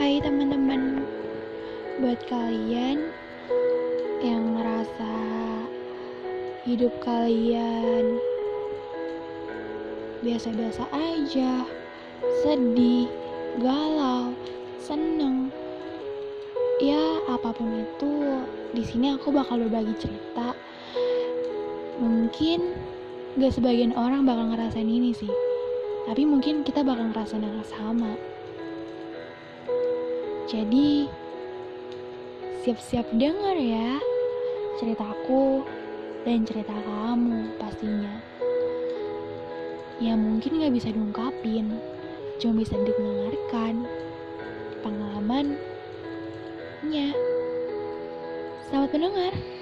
Hai teman-teman, buat kalian yang ngerasa hidup kalian biasa-biasa aja, sedih, galau, seneng, ya apa pun itu, di sini aku bakal berbagi cerita. Mungkin gak sebagian orang bakal ngerasain ini sih, tapi mungkin kita bakal ngerasain yang sama. Jadi, siap-siap denger ya ceritaku dan cerita kamu pastinya. Ya mungkin gak bisa diungkapin, cuma bisa didengarkan pengalamannya. Selamat mendengar.